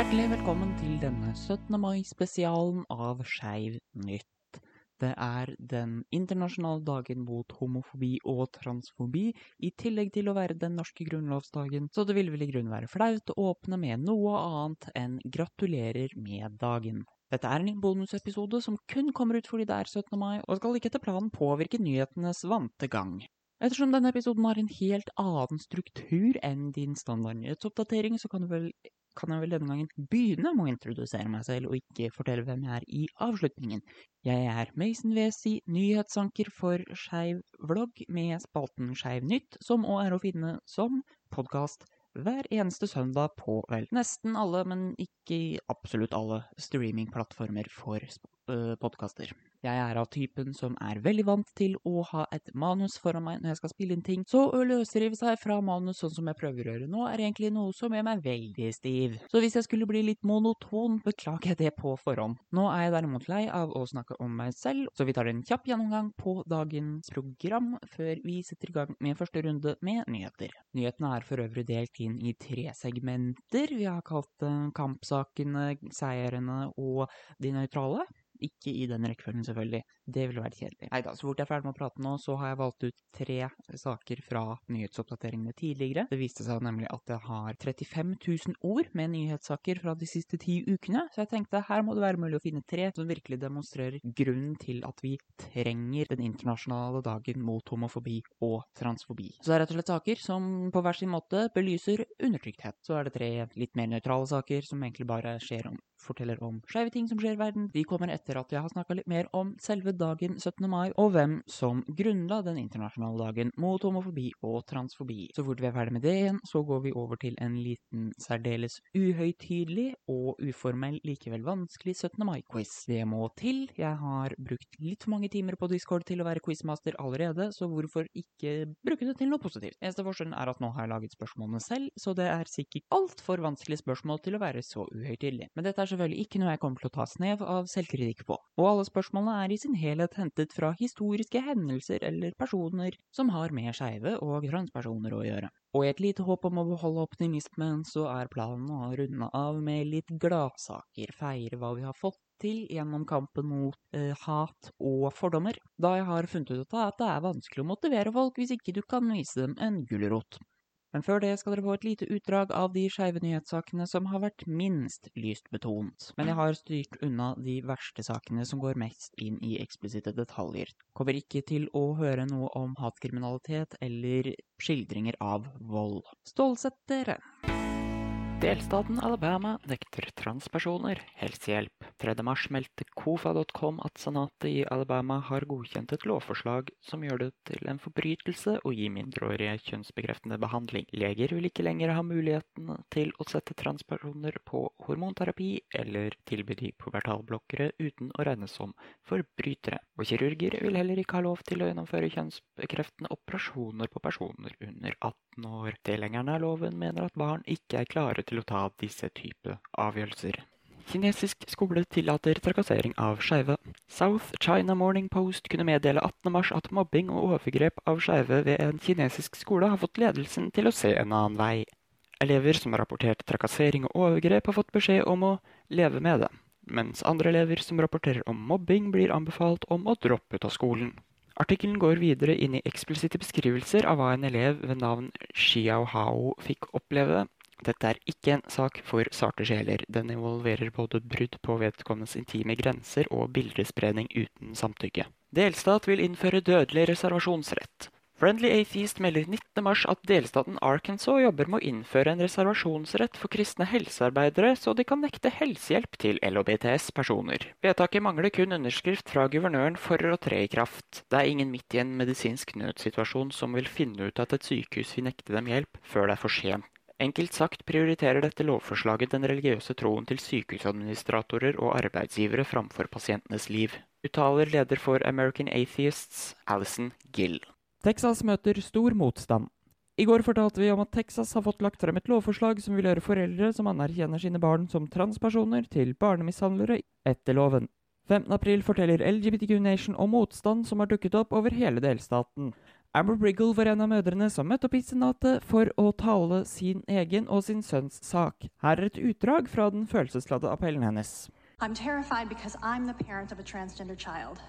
Hjertelig velkommen til denne 17. mai-spesialen av Skeiv nytt. Det er den internasjonale dagen mot homofobi og transfobi, i tillegg til å være den norske grunnlovsdagen, så det vil vel i grunnen være flaut å åpne med noe annet enn gratulerer med dagen. Dette er en bonusepisode som kun kommer ut fordi det er 17. mai, og skal ikke etter planen påvirke nyhetenes vante gang. Ettersom denne episoden har en helt annen struktur enn din standard nyhetsoppdatering, så kan, du vel, kan jeg vel denne gangen begynne med å introdusere meg selv, og ikke fortelle hvem jeg er i avslutningen. Jeg er Mason Wesi, nyhetsanker for Skeiv vlogg med spalten Skeiv nytt, som òg er å finne som podkast hver eneste søndag på vel nesten alle, men ikke absolutt alle streamingplattformer for podkaster. Jeg er av typen som er veldig vant til å ha et manus foran meg når jeg skal spille inn ting, så å løsrive seg fra manus sånn som jeg prøver å gjøre nå, er egentlig noe som gjør meg veldig stiv. Så hvis jeg skulle bli litt monoton, beklager jeg det på forhånd. Nå er jeg derimot lei av å snakke om meg selv, så vi tar en kjapp gjennomgang på dagens program før vi setter i gang med første runde med nyheter. Nyhetene er for øvrig delt inn i tre segmenter. Vi har kalt det kampsakene, seierne og de nøytrale. Ikke i den rekkefølgen, selvfølgelig. Det ville vært kjedelig. Nei da, så fort jeg er ferdig med å prate nå, så har jeg valgt ut tre saker fra nyhetsoppdateringene tidligere. Det viste seg nemlig at jeg har 35 000 ord med nyhetssaker fra de siste ti ukene, så jeg tenkte her må det være mulig å finne tre som virkelig demonstrerer grunnen til at vi trenger den internasjonale dagen mot homofobi og transfobi. Så det er rett og slett saker som på hver sin måte belyser undertrykthet. Så er det tre litt mer nøytrale saker som egentlig bare skjer om forteller om skeive ting som skjer i verden. De kommer etter at jeg har snakka litt mer om selve dagen 17. mai, og hvem som grunnla den internasjonale dagen mot homofobi og transfobi. Så fort vi er ferdig med det igjen, så går vi over til en liten særdeles uhøytidelig og uformell, likevel vanskelig 17. mai-quiz. Det må til. Jeg har brukt litt for mange timer på Discord til å være quizmaster allerede, så hvorfor ikke bruke det til noe positivt? Eneste forskjellen er at nå har jeg laget spørsmålene selv, så det er sikkert altfor vanskelige spørsmål til å være så uhøytidelig. Men dette er selvfølgelig ikke noe jeg kommer til å ta snev av selvkritikk på, og alle spørsmålene er i sin helhet hentet fra historiske hendelser eller personer som har med skeive og transpersoner å gjøre. Og i et lite håp om å beholde optimismen, så er planen å runde av med litt gladsaker, feire hva vi har fått til gjennom kampen mot eh, hat og fordommer, da jeg har funnet ut at det er vanskelig å motivere folk hvis ikke du kan vise dem en gulrot. Men før det skal dere få et lite utdrag av de skeive nyhetssakene som har vært minst lyst betont. Men jeg har styrt unna de verste sakene som går mest inn i eksplisitte detaljer. Kommer ikke til å høre noe om hatkriminalitet eller skildringer av vold. Stålsett dere! Delstaten Alabama nekter transpersoner helsehjelp. 3. mars meldte kofa.com at senatet i Alabama har godkjent et lovforslag som gjør det til en forbrytelse å gi mindreårige kjønnsbekreftende behandling. Leger vil ikke lenger ha muligheten til å sette transpersoner på hormonterapi eller tilby de pubertalblokkere uten å regnes som forbrytere. Og kirurger vil heller ikke ha lov til å gjennomføre kjønnsbekreftende operasjoner på personer under 18 år. Tilhengerne av loven mener at barn ikke er klare til å ta disse type avgjørelser. Kinesisk skole tillater trakassering av skeive. South China Morning Post kunne meddele 18.3 at mobbing og overgrep av skeive ved en kinesisk skole har fått ledelsen til å se en annen vei. Elever som har rapportert trakassering og overgrep, har fått beskjed om å leve med det, mens andre elever som rapporterer om mobbing, blir anbefalt om å droppe ut av skolen. Artikkelen går videre inn i eksplisitte beskrivelser av hva en elev ved navn Xiao Hao fikk oppleve dette er ikke en sak for sarte sjeler. Den involverer både brudd på vedkommendes intime grenser og bildespredning uten samtykke. Delstat vil innføre dødelig reservasjonsrett. Friendly Atheist melder 19.3 at delstaten Arkansas jobber med å innføre en reservasjonsrett for kristne helsearbeidere, så de kan nekte helsehjelp til LHBTS-personer. Vedtaket mangler kun underskrift fra guvernøren for å tre i kraft. Det er ingen midt i en medisinsk nødsituasjon som vil finne ut at et sykehus vil nekte dem hjelp før det er for sent. Enkelt sagt prioriterer dette lovforslaget den religiøse troen til sykehusadministratorer og arbeidsgivere framfor pasientenes liv, uttaler leder for American Atheists, Alison Gill. Texas møter stor motstand. I går fortalte vi om at Texas har fått lagt frem et lovforslag som vil gjøre foreldre som anerkjenner sine barn som transpersoner, til barnemishandlere etter loven. 15.4 forteller LGBTQ Nation om motstand som har dukket opp over hele delstaten. Var en av mødrene som møtte opp i Senatet for å tale sin egen og sin sønns sak. Her er et utdrag fra den følelsesladde appellen hennes. I'm terrified because I'm the parent of a transgender child,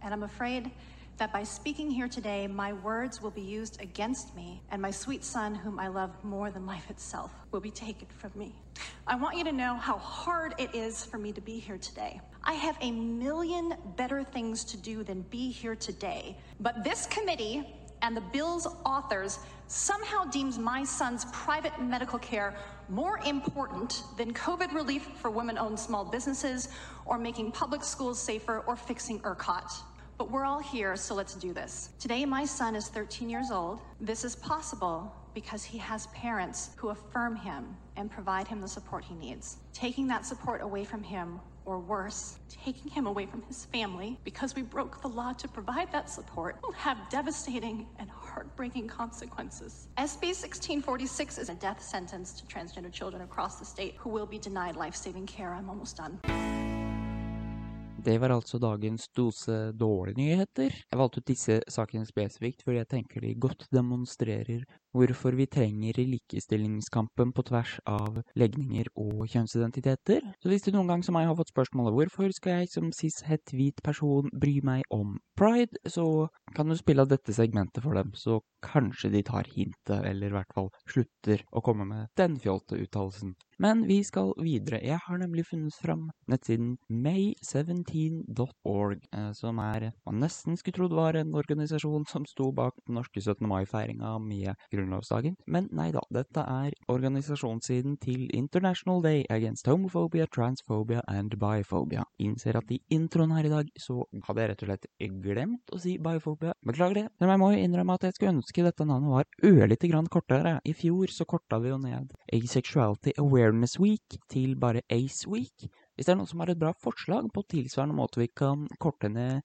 and I'm afraid that by speaking here today, my words will be used against me, and my sweet son, whom I love more than life itself, will be taken from me. I want you to know how hard it is for me to be here today. I have a million better things to do than be here today, but this committee and the bill's authors somehow deems my son's private medical care more important than COVID relief for women owned small businesses, or making public schools safer, or fixing ERCOT. But we're all here, so let's do this. Today, my son is 13 years old. This is possible because he has parents who affirm him and provide him the support he needs. Taking that support away from him or worse, taking him away from his family because we broke the law to provide that support will have devastating and heartbreaking consequences. SB 1646 is a death sentence to transgender children across the state who will be denied life saving care. I'm almost done. Det var altså dagens dose dårlige nyheter. Jeg valgte ut disse sakene spesifikt fordi jeg tenker de godt demonstrerer hvorfor vi trenger likestillingskampen på tvers av legninger og kjønnsidentiteter. Så hvis du noen gang som meg har fått spørsmålet hvorfor skal jeg som cis-het hvit person bry meg om pride, så kan du spille av dette segmentet for dem, så kanskje de tar hintet, eller i hvert fall slutter å komme med den fjolte uttalelsen. Men vi skal videre. Jeg har nemlig funnet fram nettsiden may17.org, eh, som er man nesten skulle trodd var en organisasjon som sto bak den norske 17. mai-feiringa med grunnlovsdagen. Men nei da, dette er organisasjonssiden til International Day Against Homophobia, Transphobia and Biphobia. Innser at i introen her i dag så hadde jeg rett og slett glemt å si biphobia. Beklager det, men jeg må jo innrømme at jeg skulle ønske dette navnet var ørlite grann kortere. I fjor så korta vi jo ned Asexuality Awareness Week til bare Ace Week. Hvis det er noen som har et bra forslag på tilsvarende måte vi kan korte ned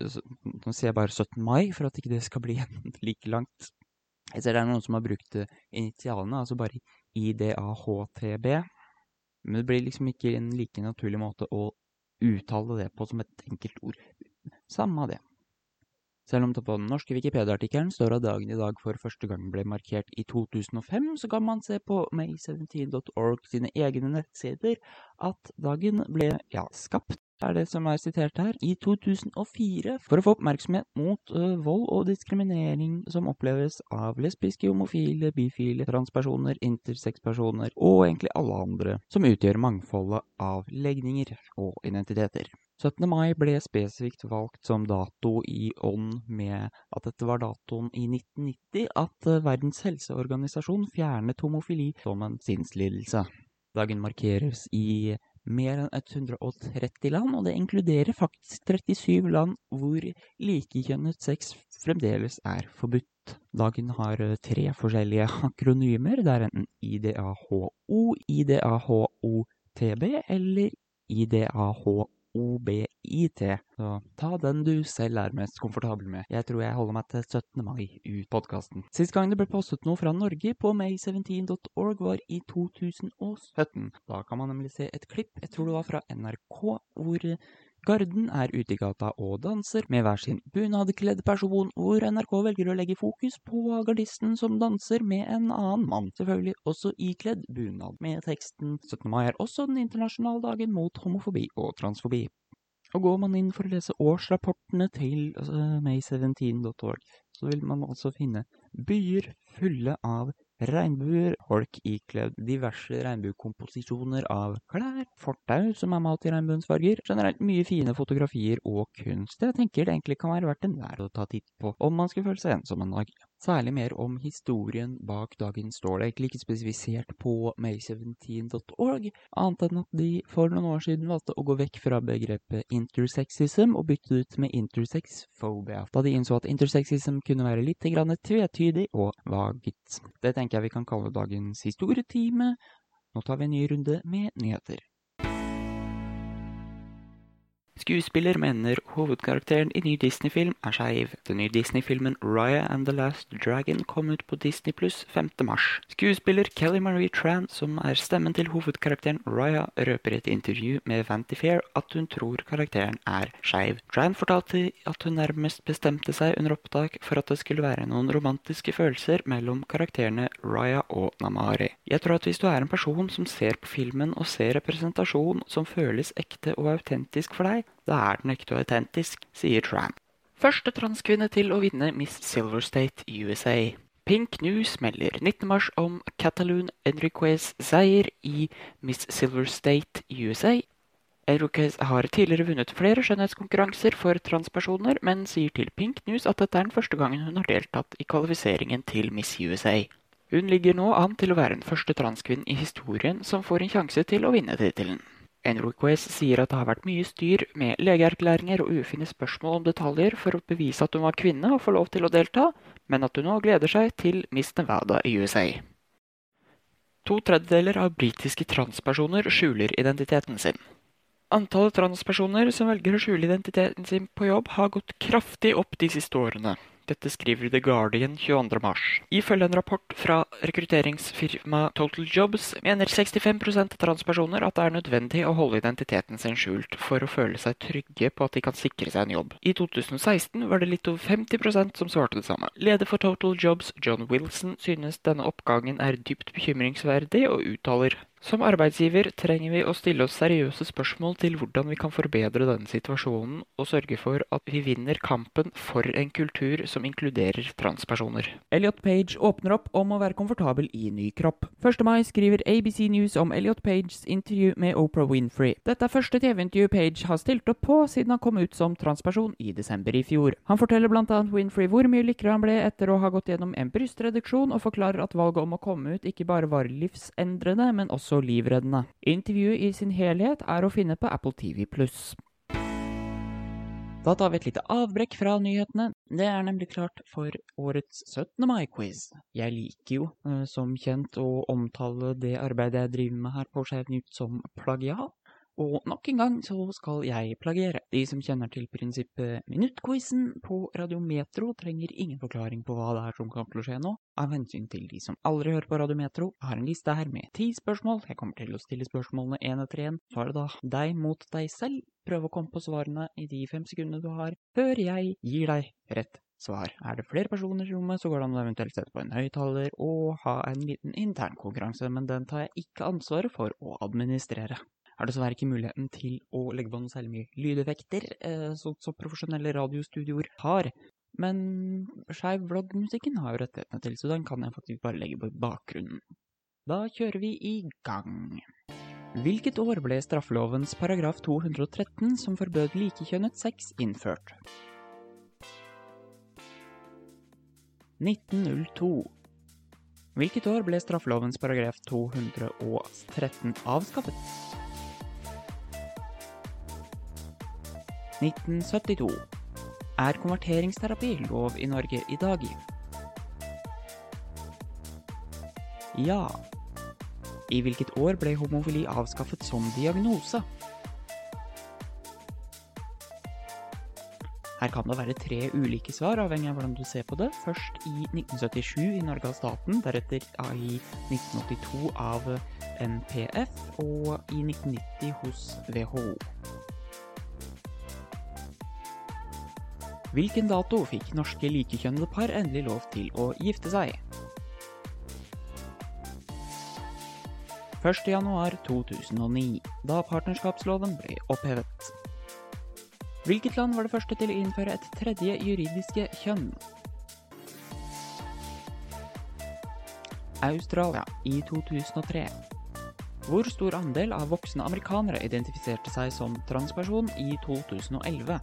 Nå sier jeg bare 17. mai, for at ikke det skal bli en like langt. Jeg ser det er noen som har brukt initialene, altså bare IDAHTB. Men det blir liksom ikke en like naturlig måte å uttale det på som et enkelt ord. Samme av det. Selv om det på den norske Wikipedia-artikkelen står at dagen i dag for første gang ble markert i 2005, så kan man se på may17.org sine egne nettsider at dagen ble, ja, skapt er det som er sitert her, i 2004 for å få oppmerksomhet mot uh, vold og diskriminering som oppleves av lesbiske, homofile, bifile, transpersoner, intersexpersoner og egentlig alle andre som utgjør mangfoldet av legninger og identiteter. 17. mai ble spesifikt valgt som dato i ånd med at dette var datoen i 1990 at Verdens helseorganisasjon fjernet homofili som en sinnslidelse. Dagen markeres i mer enn 130 land, og det inkluderer faktisk 37 land hvor likekjønnet sex fremdeles er forbudt. Dagen har tre forskjellige akronymer. Det er enten IDAHO, IDAHOTB eller IDAHO OBIT. Så ta den du selv er mest komfortabel med. Jeg tror jeg holder meg til 17. mai ut podkasten. Sist gang det ble postet noe fra Norge på may17.org var i 2017. Da kan man nemlig se et klipp, jeg tror det var fra NRK, hvor Garden er ute i gata og danser med hver sin bunadkledd person, hvor NRK velger å legge fokus på gardisten som danser med en annen mann, selvfølgelig også ikledd bunad, med teksten 17. mai er også den internasjonale dagen mot homofobi og transfobi. Og går man inn for å lese årsrapportene til altså, may17.org, så vil man også finne byer fulle av Regnbuer, folk ikledd diverse regnbuekomposisjoner av klær, fortau som er malt i regnbuens farger, generelt mye fine fotografier og kunst jeg tenker det egentlig kan være verdt en vær å ta titt på om man skulle føle seg ensom en dag. Særlig mer om historien bak dagen står det ikke spesifisert på may17.org, annet enn at de for noen år siden valgte å gå vekk fra begrepet intersexism og bytte ut med intersexphobia, da de innså at intersexism kunne være litt tvetydig og vagt. Det tenker jeg vi kan kalle dagens historietime. Nå tar vi en ny runde med nyheter. Skuespiller mener hovedkarakteren i ny Disney-film er skeiv. Den nye Disney-filmen Raya and the Last Dragon kom ut på Disney pluss 5. mars. Skuespiller Kelly Marie Tran, som er stemmen til hovedkarakteren Raya, røper i et intervju med Vanty Fair at hun tror karakteren er skeiv. Tran fortalte at hun nærmest bestemte seg under opptak for at det skulle være noen romantiske følelser mellom karakterene Raya og Namari. Jeg tror at hvis du er en person som ser på filmen og ser representasjon som føles ekte og autentisk for deg, da er den ekte og autentisk, sier Tran. Første transkvinne til å vinne Miss Silver State USA. Pink News melder 19.3 om Cataloon Enriquez seier i Miss Silver State USA. Enriquez har tidligere vunnet flere skjønnhetskonkurranser for transpersoner, men sier til Pink News at dette er den første gangen hun har deltatt i kvalifiseringen til Miss USA. Hun ligger nå an til å være den første transkvinnen i historien som får en sjanse til å vinne tittelen. Enriquez sier at det har vært mye styr med legeerklæringer og ufine spørsmål om detaljer for å bevise at hun var kvinne og får lov til å delta, men at hun nå gleder seg til Miss Nevada i USA. To tredjedeler av britiske transpersoner skjuler identiteten sin. Antallet transpersoner som velger å skjule identiteten sin på jobb, har gått kraftig opp de siste årene. Dette skriver The Guardian 22.3. Ifølge en rapport fra rekrutteringsfirmaet Total Jobs mener 65% av transpersoner at det er nødvendig å holde identiteten sin skjult for å føle seg trygge på at de kan sikre seg en jobb. I 2016 var det litt over 50% som svarte det samme. Leder for Total Jobs, John Wilson, synes denne oppgangen er dypt bekymringsverdig, og uttaler som arbeidsgiver trenger vi å stille oss seriøse spørsmål til hvordan vi kan forbedre denne situasjonen og sørge for at vi vinner kampen for en kultur som inkluderer transpersoner. Elliot Page åpner opp om å være komfortabel i ny kropp. 1. mai skriver ABC News om Elliot Pages intervju med Oprah Winfrey. Dette er første TV-intervju Page har stilt opp på siden han kom ut som transperson i desember i fjor. Han forteller bl.a. Winfrey hvor mye lykkere han ble etter å ha gått gjennom en brystreduksjon, og forklarer at valget om å komme ut ikke bare var livsendrende, men også også livreddende. Intervjuet i sin helhet er å finne på Apple TV pluss. Da tar vi et lite avbrekk fra nyhetene. Det er nemlig klart for årets 17. mai-quiz. Jeg liker jo, eh, som kjent, å omtale det arbeidet jeg driver med her på Skeiv Nytt som plagiat. Og nok en gang så skal jeg plagiere. De som kjenner til prinsippet Minuttquizen på Radiometro, trenger ingen forklaring på hva det er som kommer til å skje nå. Av hensyn til de som aldri hører på Radiometro, har en liste her med ti spørsmål. Jeg kommer til å stille spørsmålene én etter én. Så er det da deg mot deg selv. Prøv å komme på svarene i de fem sekundene du har, før jeg gir deg rett svar. Er det flere personer i rommet, så går det an å eventuelt sette på en høyttaler og ha en liten internkonkurranse, men den tar jeg ikke ansvaret for å administrere har dessverre ikke muligheten til å legge på noe særlig mye lydeffekter, eh, sånn som profesjonelle radiostudioer har. Men skeiv vloggmusikken har jo rettighetene til, så den kan jeg faktisk bare legge på bakgrunnen. Da kjører vi i gang. Hvilket år ble straffelovens paragraf 213 som forbød likekjønnet sex innført? 1902. Hvilket år ble straffelovens paragraf 213 avskaffet? 1972. Er konverteringsterapi lov i Norge i dag? Ja. I hvilket år ble homofili avskaffet som diagnose? Her kan det være tre ulike svar, avhengig av hvordan du ser på det. Først i 1977 i Norge av staten, deretter i 1982 av NPF, og i 1990 hos WHO. Hvilken dato fikk norske likekjønnede par endelig lov til å gifte seg? 1.1.2009, da partnerskapsloven ble opphevet. Hvilket land var det første til å innføre et tredje juridiske kjønn? Australia i 2003. Hvor stor andel av voksne amerikanere identifiserte seg som transperson i 2011?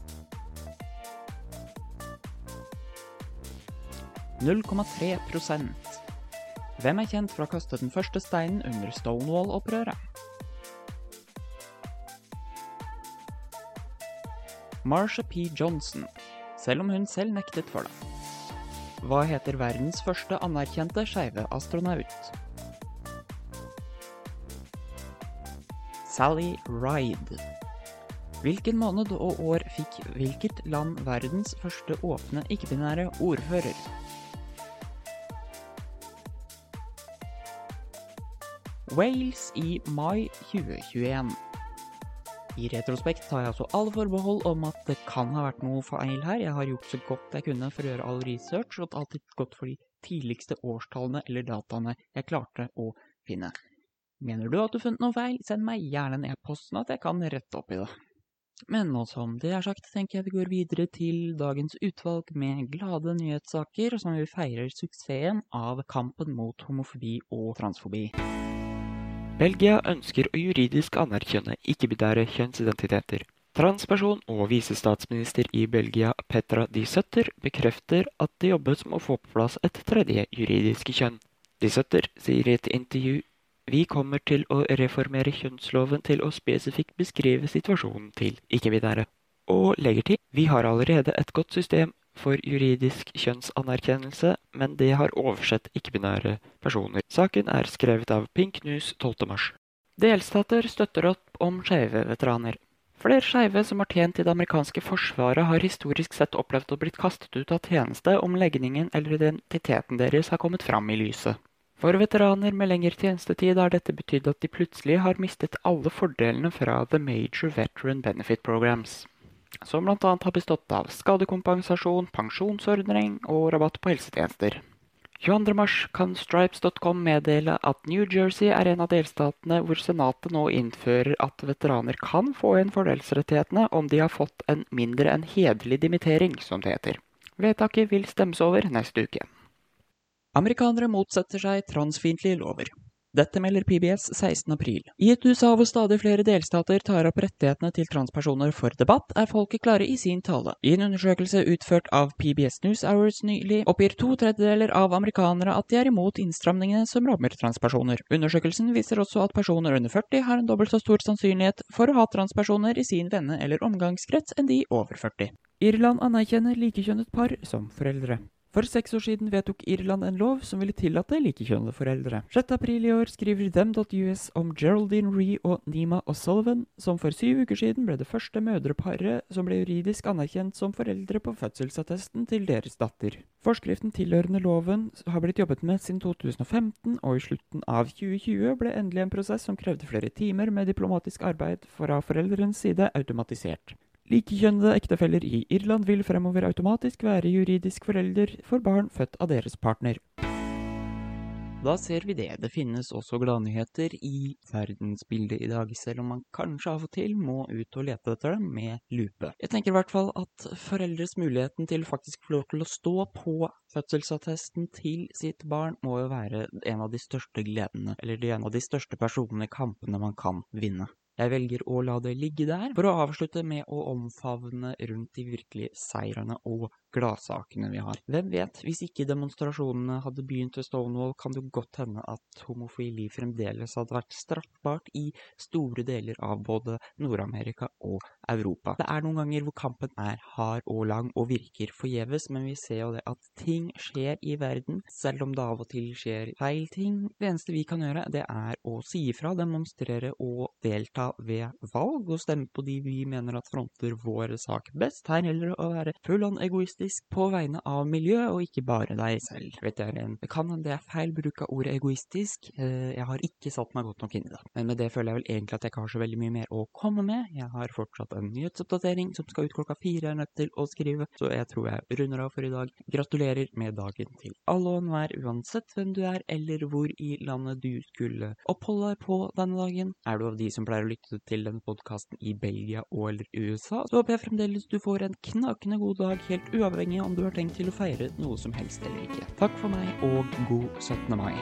0,3 Hvem er kjent for å kaste den første steinen under Stonewall-opprøret? Marsha P. Johnson, selv om hun selv nektet for det. Hva heter verdens første anerkjente skeive astronaut? Sally Ride. Hvilken måned og år fikk hvilket land verdens første åpne ikke-binære ordfører? Wales i mai 2021. I retrospekt tar jeg altså alle forbehold om at det kan ha vært noe feil her. Jeg har gjort så godt jeg kunne for å gjøre all research, og alltid gått for de tidligste årstallene eller dataene jeg klarte å finne. Mener du at du har funnet noe feil, send meg gjerne en e-post sånn at jeg kan rette opp i det. Men nå som det er sagt, tenker jeg vi går videre til dagens utvalg med glade nyhetssaker som vi feirer suksessen av kampen mot homofobi og transfobi. Belgia ønsker å juridisk anerkjenne ikke-binære kjønnsidentiteter. Transperson og visestatsminister i Belgia Petra de Sutter bekrefter at det jobbes med å få på plass et tredje juridiske kjønn. De Sutter sier i et intervju vi kommer til å reformere kjønnsloven til å spesifikt beskrive situasjonen til ikke-binære, og legger til vi har allerede et godt system for juridisk kjønnsanerkjennelse, men det har oversett ikke-binære personer. Saken er skrevet av Pink News 12. mars. Delstater støtter opp om skeive veteraner. Flere skeive som har tjent i det amerikanske forsvaret, har historisk sett opplevd å blitt kastet ut av tjeneste om legningen eller identiteten deres har kommet fram i lyset. For veteraner med lengre tjenestetid har dette betydd at de plutselig har mistet alle fordelene fra The Major Veteran Benefit Programs som bl.a. har bestått av skadekompensasjon, pensjonsordning og rabatt på helsetjenester. 22.3 kan Stripes.com meddele at New Jersey er en av delstatene hvor senatet nå innfører at veteraner kan få igjen fordelsrettighetene om de har fått en mindre enn hederlig dimittering, som det heter. Vedtaket vil stemmes over neste uke. Amerikanere motsetter seg transfiendtlige lover. Dette melder PBS 16.4. I et USA hvor stadig flere delstater tar opp rettighetene til transpersoner for debatt, er folket klare i sin tale. I en undersøkelse utført av PBS News Hours nylig, oppgir to tredjedeler av amerikanere at de er imot innstramningene som rammer transpersoner. Undersøkelsen viser også at personer under 40 har en dobbelt så stor sannsynlighet for å ha transpersoner i sin venne- eller omgangskrets enn de over 40. Irland anerkjenner likekjønnet par som foreldre. For seks år siden vedtok Irland en lov som ville tillate likekjønnede foreldre. 6. april i år skriver them.us om Geraldine Ree og Nima O'Sullivan, som for syv uker siden ble det første mødreparet som ble juridisk anerkjent som foreldre på fødselsattesten til deres datter. Forskriften tilhørende loven har blitt jobbet med siden 2015, og i slutten av 2020 ble endelig en prosess som krevde flere timer med diplomatisk arbeid fra foreldrenes side, automatisert. Likekjønnede ektefeller i Irland vil fremover automatisk være juridisk forelder for barn født av deres partner. Da ser vi det. Det finnes også gladnyheter i verdensbildet i dag, selv om man kanskje av og til må ut og lete etter dem med lupe. Jeg tenker i hvert fall at foreldres muligheten til faktisk få lov til å stå på fødselsattesten til sitt barn, må jo være en av de største gledene, eller en av de største personlige kampene man kan vinne. Jeg velger å la det ligge der, for å avslutte med å omfavne rundt de virkelige seirene og gladsakene vi har. Hvem vet, hvis ikke demonstrasjonene hadde begynt ved Stonewall, kan det godt hende at homofili fremdeles hadde vært straffbart i store deler av både Nord-Amerika og Europa. Det er noen ganger hvor kampen er hard og lang og virker forgjeves, men vi ser jo det at ting skjer i verden, selv om det av og til skjer feil ting. Det eneste vi kan gjøre, det er å si ifra, demonstrere og delta ved valg, og stemme på de vi mener at fronter vår sak best. Her gjelder det å være full on egoistisk på vegne av miljøet, og ikke bare deg selv. Vet jeg, det kan hende det er feil bruk av ordet egoistisk, jeg har ikke satt meg godt nok inn i det. Men med det føler jeg vel egentlig at jeg ikke har så veldig mye mer å komme med. Jeg har fortsatt en nyhetsoppdatering som skal ut klokka fire, jeg er nødt til å skrive, så jeg tror jeg runder av for i dag. Gratulerer med dagen til alle og enhver, uansett hvem du er, eller hvor i landet du skulle oppholde deg på denne dagen. Er du av de som pleier å lytte til denne podkasten i Belgia og eller USA, så håper jeg fremdeles du får en knakende god dag, helt uavhengig om du har tenkt til å feire noe som helst eller ikke. Takk for meg, og god 17. mai.